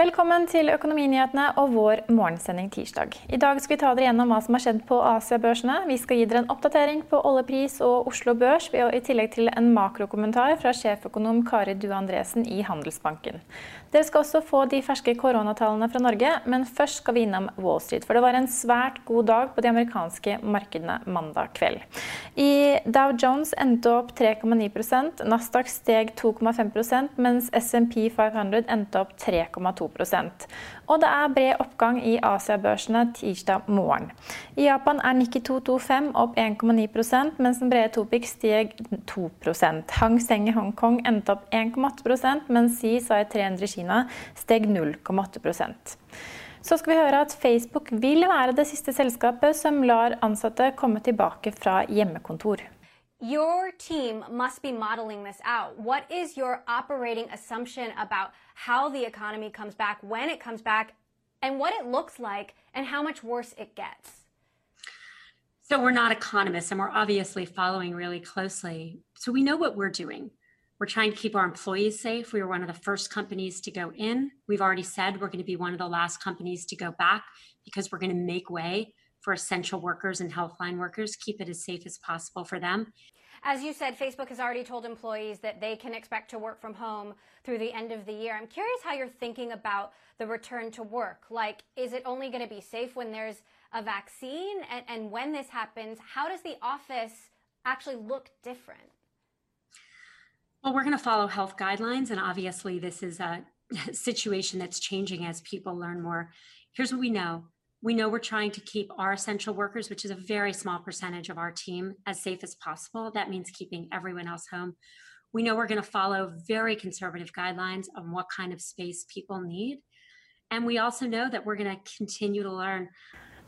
Velkommen til Økonominyhetene og vår morgensending tirsdag. I dag skal vi ta dere gjennom hva som har skjedd på Asia-børsene. Vi skal gi dere en oppdatering på oljepris og Oslo Børs, i tillegg til en makrokommentar fra sjeføkonom Kari Due Andresen i Handelsbanken. Dere skal også få de ferske koronatallene fra Norge, men først skal vi innom Wall Street. For det var en svært god dag på de amerikanske markedene mandag kveld. I Dow Jones endte opp 3,9% Nasdaq steg 2,5% mens SMP 500 endte opp 3,2 og det er bred oppgang i Asiabørsene tirsdag morgen. I Japan er Nikki 225 opp 1,9 mens den brede Topic steg 2 Hang Seng i Hongkong endte opp 1,8% mens CSI 300 i Kina steg 0,8% så skal vi høre at Facebook vil være det siste selskapet som lar ansatte komme tilbake fra hjemmekontor. Your team must be modeling this out. What is your operating assumption about how the economy comes back, when it comes back, and what it looks like, and how much worse it gets? So, we're not economists and we're obviously following really closely. So, we know what we're doing. We're trying to keep our employees safe. We were one of the first companies to go in. We've already said we're going to be one of the last companies to go back because we're going to make way for essential workers and healthline workers, keep it as safe as possible for them. As you said, Facebook has already told employees that they can expect to work from home through the end of the year. I'm curious how you're thinking about the return to work. Like, is it only going to be safe when there's a vaccine? And, and when this happens, how does the office actually look different? Well, we're going to follow health guidelines. And obviously, this is a situation that's changing as people learn more. Here's what we know we know we're trying to keep our essential workers, which is a very small percentage of our team, as safe as possible. That means keeping everyone else home. We know we're going to follow very conservative guidelines on what kind of space people need. And we also know that we're going to continue to learn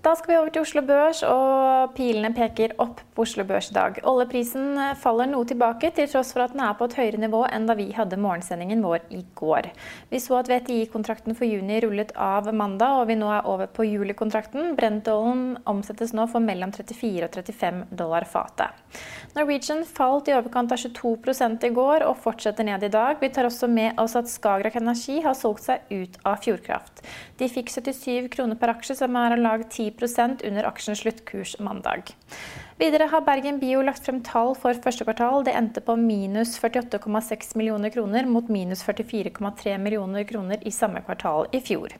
Da skal vi over til Oslo Børs, og pilene peker opp på Oslo Børs i dag. Oljeprisen faller noe tilbake, til tross for at den er på et høyere nivå enn da vi hadde morgensendingen vår i går. Vi så at VTI-kontrakten for juni rullet av mandag, og vi nå er over på julikontrakten. Brentollen omsettes nå for mellom 34 og 35 dollar fatet. Norwegian falt i overkant av 22 i går og fortsetter ned i dag. Vi tar også med oss at Skagerrak Energi har solgt seg ut av Fjordkraft. De fikk 77 kroner per aksje, som er om lag 10 under aksjens sluttkurs mandag. Videre har Bergen Bio lagt frem tall for første kvartal. Det endte på minus 48,6 millioner kroner mot minus 44,3 millioner kroner i samme kvartal i fjor.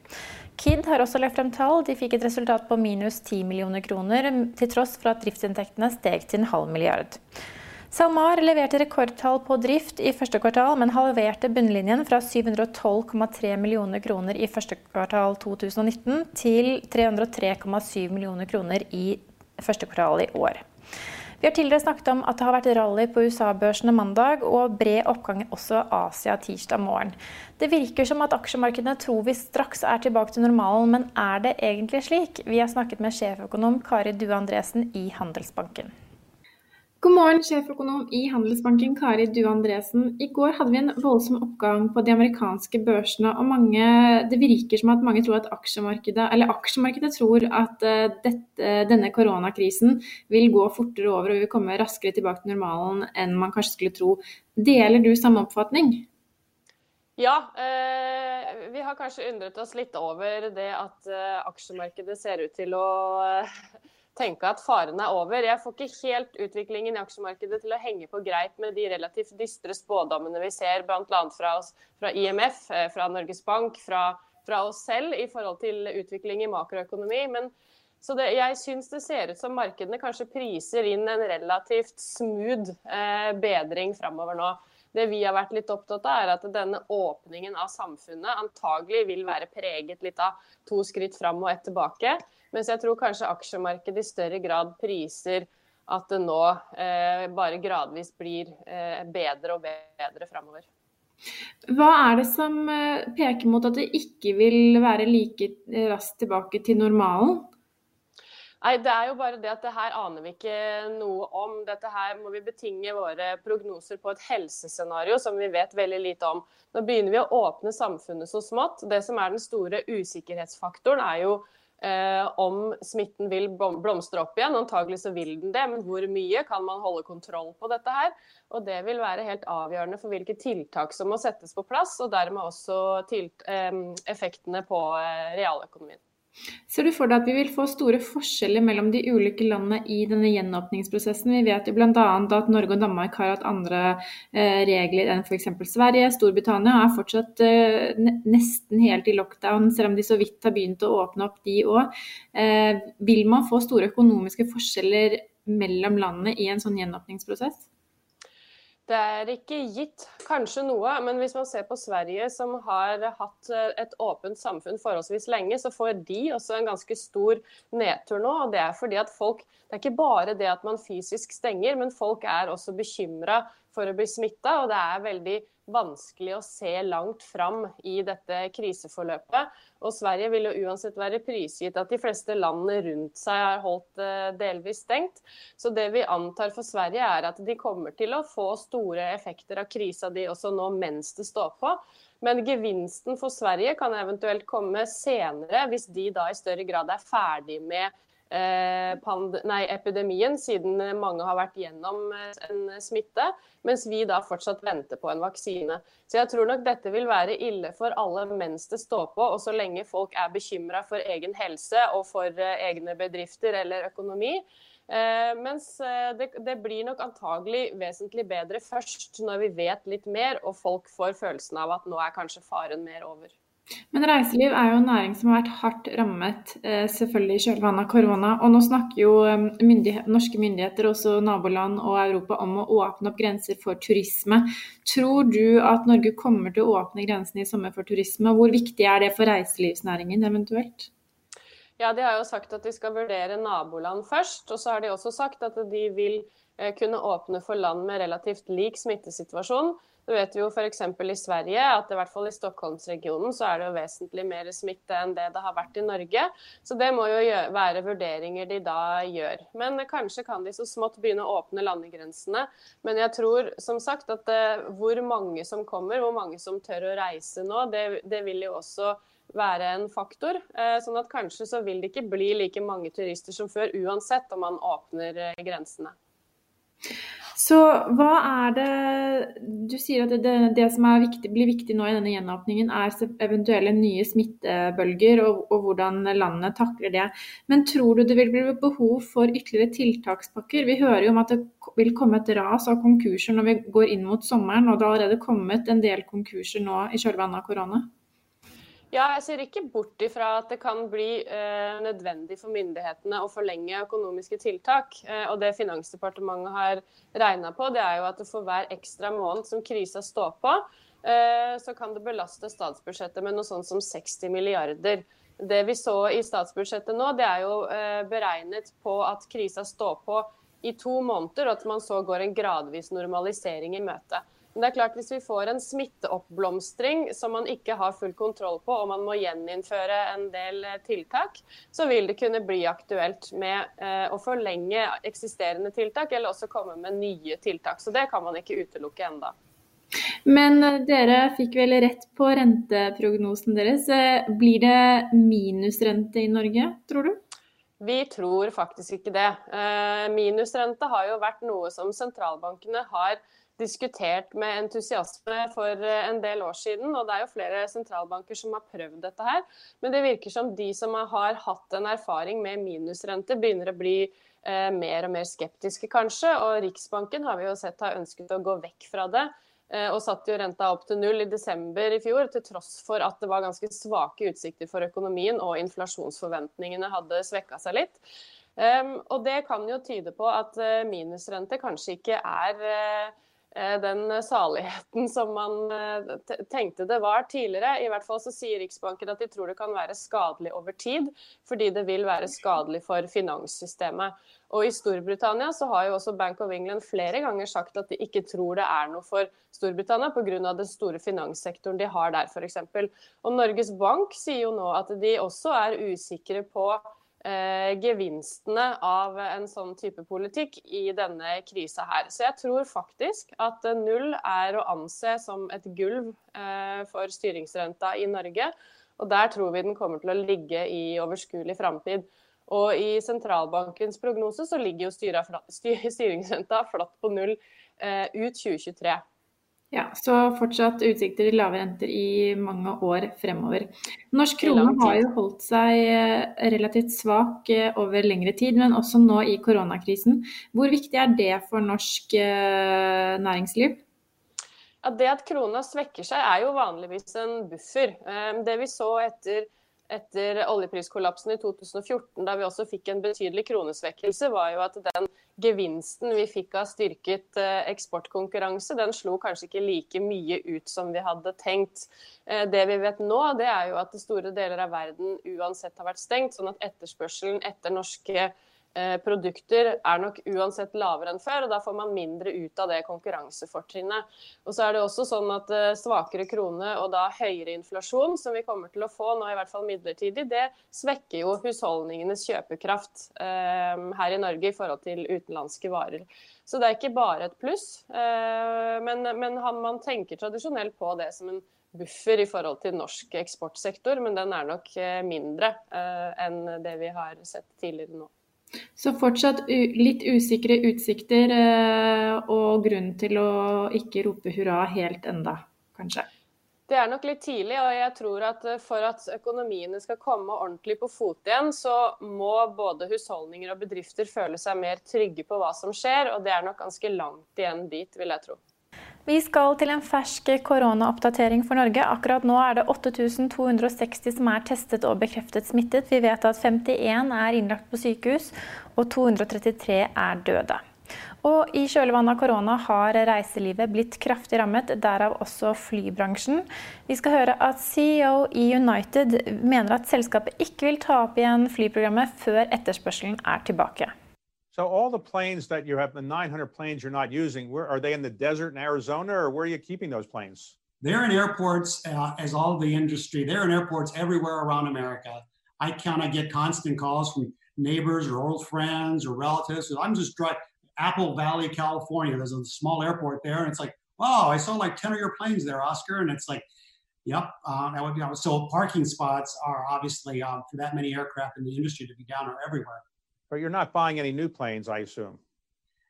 Kid har også lagt frem tall. De fikk et resultat på minus 10 millioner kroner, til tross for at driftsinntektene steg til en halv milliard. SalMar leverte rekordtall på drift i første kvartal, men halverte bunnlinjen fra 712,3 millioner kroner i første kvartal 2019 til 303,7 millioner kroner i første kvartal i år. Vi har tidligere snakket om at det har vært rally på USA-børsene mandag og bred oppgang også Asia tirsdag morgen. Det virker som at aksjemarkedene tror vi straks er tilbake til normalen, men er det egentlig slik? Vi har snakket med sjeføkonom Kari Due Andresen i Handelsbanken. God morgen, sjeføkonom i Handelsbanken Kari Due Andresen. I går hadde vi en voldsom oppgang på de amerikanske børsene. og mange, Det virker som at mange tror at aksjemarkedet aksjemarkedet tror at uh, dette, denne koronakrisen vil gå fortere over og vi vil komme raskere tilbake til normalen enn man kanskje skulle tro. Deler du samme oppfatning? Ja, eh, vi har kanskje undret oss litt over det at eh, aksjemarkedet ser ut til å tenke at faren er over. Jeg får ikke helt utviklingen i aksjemarkedet til å henge på greip med de relativt dystre spådommene vi ser bl.a. Fra, fra IMF, eh, fra Norges Bank, fra, fra, oss selv i forhold til utvikling i makroøkonomi. Men, så det, jeg syns det ser ut som markedene kanskje priser inn en relativt smooth eh, bedring framover nå. Det vi har vært litt opptatt av, er at denne åpningen av samfunnet antagelig vil være preget litt av to skritt fram og ett tilbake. Mens jeg tror kanskje aksjemarkedet i større grad priser at det nå eh, bare gradvis blir eh, bedre og bedre framover. Hva er det som eh, peker mot at det ikke vil være like raskt tilbake til normalen? Nei, Det er jo bare det at det her aner vi ikke noe om. Dette her må vi betinge våre prognoser på et helsescenario som vi vet veldig lite om. Nå begynner vi å åpne samfunnet så smått. Det som er den store usikkerhetsfaktoren, er jo eh, om smitten vil blomstre opp igjen. Antagelig så vil den det, men hvor mye kan man holde kontroll på dette her? Og det vil være helt avgjørende for hvilke tiltak som må settes på plass, og dermed også eh, effektene på eh, realøkonomien. Ser du for deg at vi vil få store forskjeller mellom de ulike landene i denne gjenåpningsprosessen? Vi vet jo bl.a. at Norge og Danmark har hatt andre eh, regler enn f.eks. Sverige. Storbritannia er fortsatt eh, nesten helt i lockdown, selv om de så vidt har begynt å åpne opp, de òg. Eh, vil man få store økonomiske forskjeller mellom landene i en sånn gjenåpningsprosess? Det er ikke gitt. Kanskje noe. Men hvis man ser på Sverige, som har hatt eh, et åpent samfunn forholdsvis lenge, så får de også en ganske stor nedtur nå. og Det er fordi at folk Det er ikke bare det at man fysisk stenger, men folk er også bekymra for å bli smitta. Og det er veldig vanskelig å se langt fram i dette kriseforløpet. Og Sverige vil jo uansett være prisgitt at de fleste landene rundt seg har holdt eh, delvis stengt. Så det vi antar for Sverige er at de kommer til å få store effekter av krisa de også nå mens det står på. Men gevinsten for Sverige kan eventuelt komme senere, hvis de da i større grad er ferdig med nei, epidemien, siden mange har vært gjennom eh, en smitte, mens vi da fortsatt venter på en vaksine. Så jeg tror nok dette vil være ille for alle mens det står på, og så lenge folk er bekymra for egen helse og for eh, egne bedrifter eller økonomi. mens det, det, blir nok antagelig vesentlig bedre først når vi vet litt mer og folk får følelsen av at nå er kanskje faren mer over. Men reiseliv er jo en næring som har vært hardt rammet, eh, selvfølgelig i kjølvannet av korona. Og nå snakker jo eh, myndighet, norske myndigheter, også naboland og Europa, om å åpne opp grenser for turisme. Tror du at Norge kommer til å åpne grensene i sommer for turisme? Hvor viktig er det for reiselivsnæringen eventuelt? Ja, De har jo sagt at de skal vurdere naboland først. Og så har de også sagt at de vil eh, kunne åpne for land med relativt lik smittesituasjon. Du vet jo f.eks. i Sverige at i hvert fall i Stockholmsregionen så er det jo vesentlig mer smitte enn det det har vært i Norge. Så det må jo være vurderinger de da gjør. Men kanskje kan de så smått begynne å åpne landegrensene. Men jeg tror som sagt at eh, hvor mange som kommer, hvor mange som tør å reise nå, det, det vil jo også være en faktor. Eh, sånn at kanskje så vil det ikke bli like mange turister som før uansett om man åpner eh, grensene. Så hva er det Du sier at det, det som viktig, blir viktig nå i denne gjenåpningen, er eventuelle nye smittebølger og, og, hvordan landet takler det. Men tror du det vil bli behov for ytterligere tiltakspakker? Vi hører jo om at det vil komme et ras av konkurser når vi går inn mot sommeren, og det har allerede kommet en del konkurser nå i kjølvannet av korona. Ja, jeg ser ikke bort ifra at det kan bli eh, nødvendig for myndighetene å forlenge økonomiske tiltak. Eh, og det Finansdepartementet har regna på, det er jo at for hver ekstra måned som krisa står på, eh, så kan det belaste statsbudsjettet med noe sånt som 60 milliarder. Det vi så i statsbudsjettet nå, det er jo eh, beregnet på at krisa står på i to måneder, og at man så går en gradvis normalisering i møte. Men det er klart hvis vi får en smitteoppblomstring som man ikke har full kontroll på, og man må gjeninnføre en del eh, tiltak, så vil det kunne bli aktuelt med eh, å forlenge eksisterende tiltak, eller også komme med nye tiltak. Så det kan man ikke utelukke enda. Men eh, dere fikk vel rett på renteprognosen deres. Blir det minusrente i Norge, tror du? Vi tror faktisk ikke det. Minusrente har jo vært noe som sentralbankene har diskutert med entusiasme for eh, en del år siden. Og det er jo flere sentralbanker som har prøvd dette her. Men det virker som de som har hatt en erfaring med minusrente, begynner å bli eh, mer og mer skeptiske, kanskje. Og Riksbanken har vi jo sett har ønsket å gå vekk fra det. Eh, og satte jo renta opp til null i desember i fjor, til tross for at det var ganske svake utsikter for økonomien og inflasjonsforventningene hadde svekka seg litt. Um, og det kan jo tyde på at uh, minusrente kanskje ikke er Eh, den saligheten som man eh, tenkte det var tidligere. I hvert fall så sier Riksbanken at de tror det kan være skadelig over tid, fordi det vil være skadelig for finanssystemet. Og I Storbritannia så har jo også Bank of England flere ganger sagt at de ikke tror det er noe for Storbritannia pga. den store finanssektoren de har der f.eks. Og Norges Bank sier jo nå at de også er usikre på eh, gevinstene av en sånn type politikk i denne krisa her. Så jeg tror faktisk at null er å anse som et gulv eh, for styringsrenta i Norge. Og der tror vi den kommer til å ligge i overskuelig framtid. Og i sentralbankens prognose så ligger jo styringsrenta flatt på null eh, ut 2023. Ja, Så fortsatt utsikter til lave renter i mange år fremover. Norsk krone har jo holdt seg eh, relativt svak eh, over lengre tid, men også nå i koronakrisen. Hvor viktig er det for norsk eh, næringsliv? Ja, det at krona svekker seg er jo vanligvis en buffer. Det vi så etter etter oljepriskollapsen i 2014, da vi også fikk en betydelig kronesvekkelse, var jo at den gevinsten vi fikk av styrket eh, eksportkonkurranse, den slo kanskje ikke like mye ut som vi hadde tenkt. Eh, det vi vet nå, det er jo at store deler av verden uansett har vært stengt, sånn at etterspørselen etter norske produkter er nok uansett lavere enn før, og da får man mindre ut av det konkurransefortrinnet. Og så er det også sånn at eh, svakere krone og da høyere inflasjon, som vi kommer til å få nå i hvert fall midlertidig, det svekker jo husholdningenes kjøpekraft eh, her i Norge i forhold til utenlandske varer. Så det er ikke bare et pluss, eh, men, men man tenker tradisjonelt på det som en buffer i forhold til norsk eksportsektor, men den er nok eh, mindre eh, enn det vi har sett tidligere nå. Så fortsatt litt usikre utsikter eh, og grunn til å ikke rope hurra helt enda, kanskje. Det er nok litt tidlig, og jeg tror at eh, for at økonomiene skal komme ordentlig på fot igjen, så må både husholdninger og bedrifter føle seg mer trygge på hva som skjer, og det er nok ganske langt igjen dit, vil jeg tro. Vi skal til en fersk koronaoppdatering for Norge. Akkurat nå er det 8260 som er testet og bekreftet smittet. Vi vet at 51 er innlagt på sykehus, og 233 er døde. Og I kjølvannet av korona har reiselivet blitt kraftig rammet, derav også flybransjen. Vi skal høre at CEO i United mener at selskapet ikke vil ta opp igjen flyprogrammet før etterspørselen er tilbake. So all the planes that you have, the 900 planes you're not using, where are they in the desert in Arizona, or where are you keeping those planes? They're in airports, uh, as all the industry. They're in airports everywhere around America. I count. I get constant calls from neighbors or old friends or relatives. I'm just driving Apple Valley, California. There's a small airport there, and it's like, wow, I saw like 10 of your planes there, Oscar. And it's like, yep, uh, that would be. So parking spots are obviously um, for that many aircraft in the industry to be down are everywhere. But you're not buying any new planes, I assume.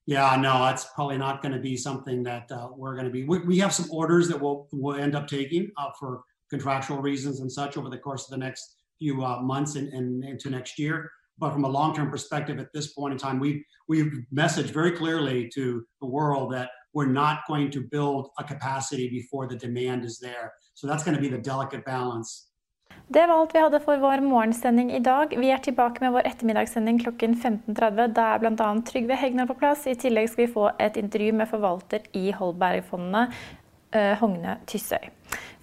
Yeah, no, that's probably not going to be something that uh, we're going to be. We, we, have some orders that we'll we'll end up taking uh, for contractual reasons and such over the course of the next few uh, months and, and, into next year. But from a long-term perspective, at this point in time, we we've messaged very clearly to the world that we're not going to build a capacity before the demand is there. So that's going to be the delicate balance Det var alt vi hadde for vår morgensending i dag. Vi er tilbake med vår ettermiddagssending klokken 15.30. Da er bl.a. Trygve Hegnar på plass. I tillegg skal vi få et intervju med forvalter i Holbergfondene, uh, Hogne Tyssøy.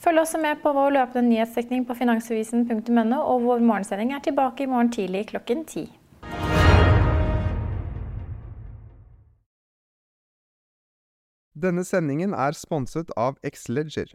Følg også med på vår løpende nyhetsdekning på finansavisen.no, og vår morgensending er tilbake i morgen tidlig klokken 10. Denne sendingen er sponset av Xleger.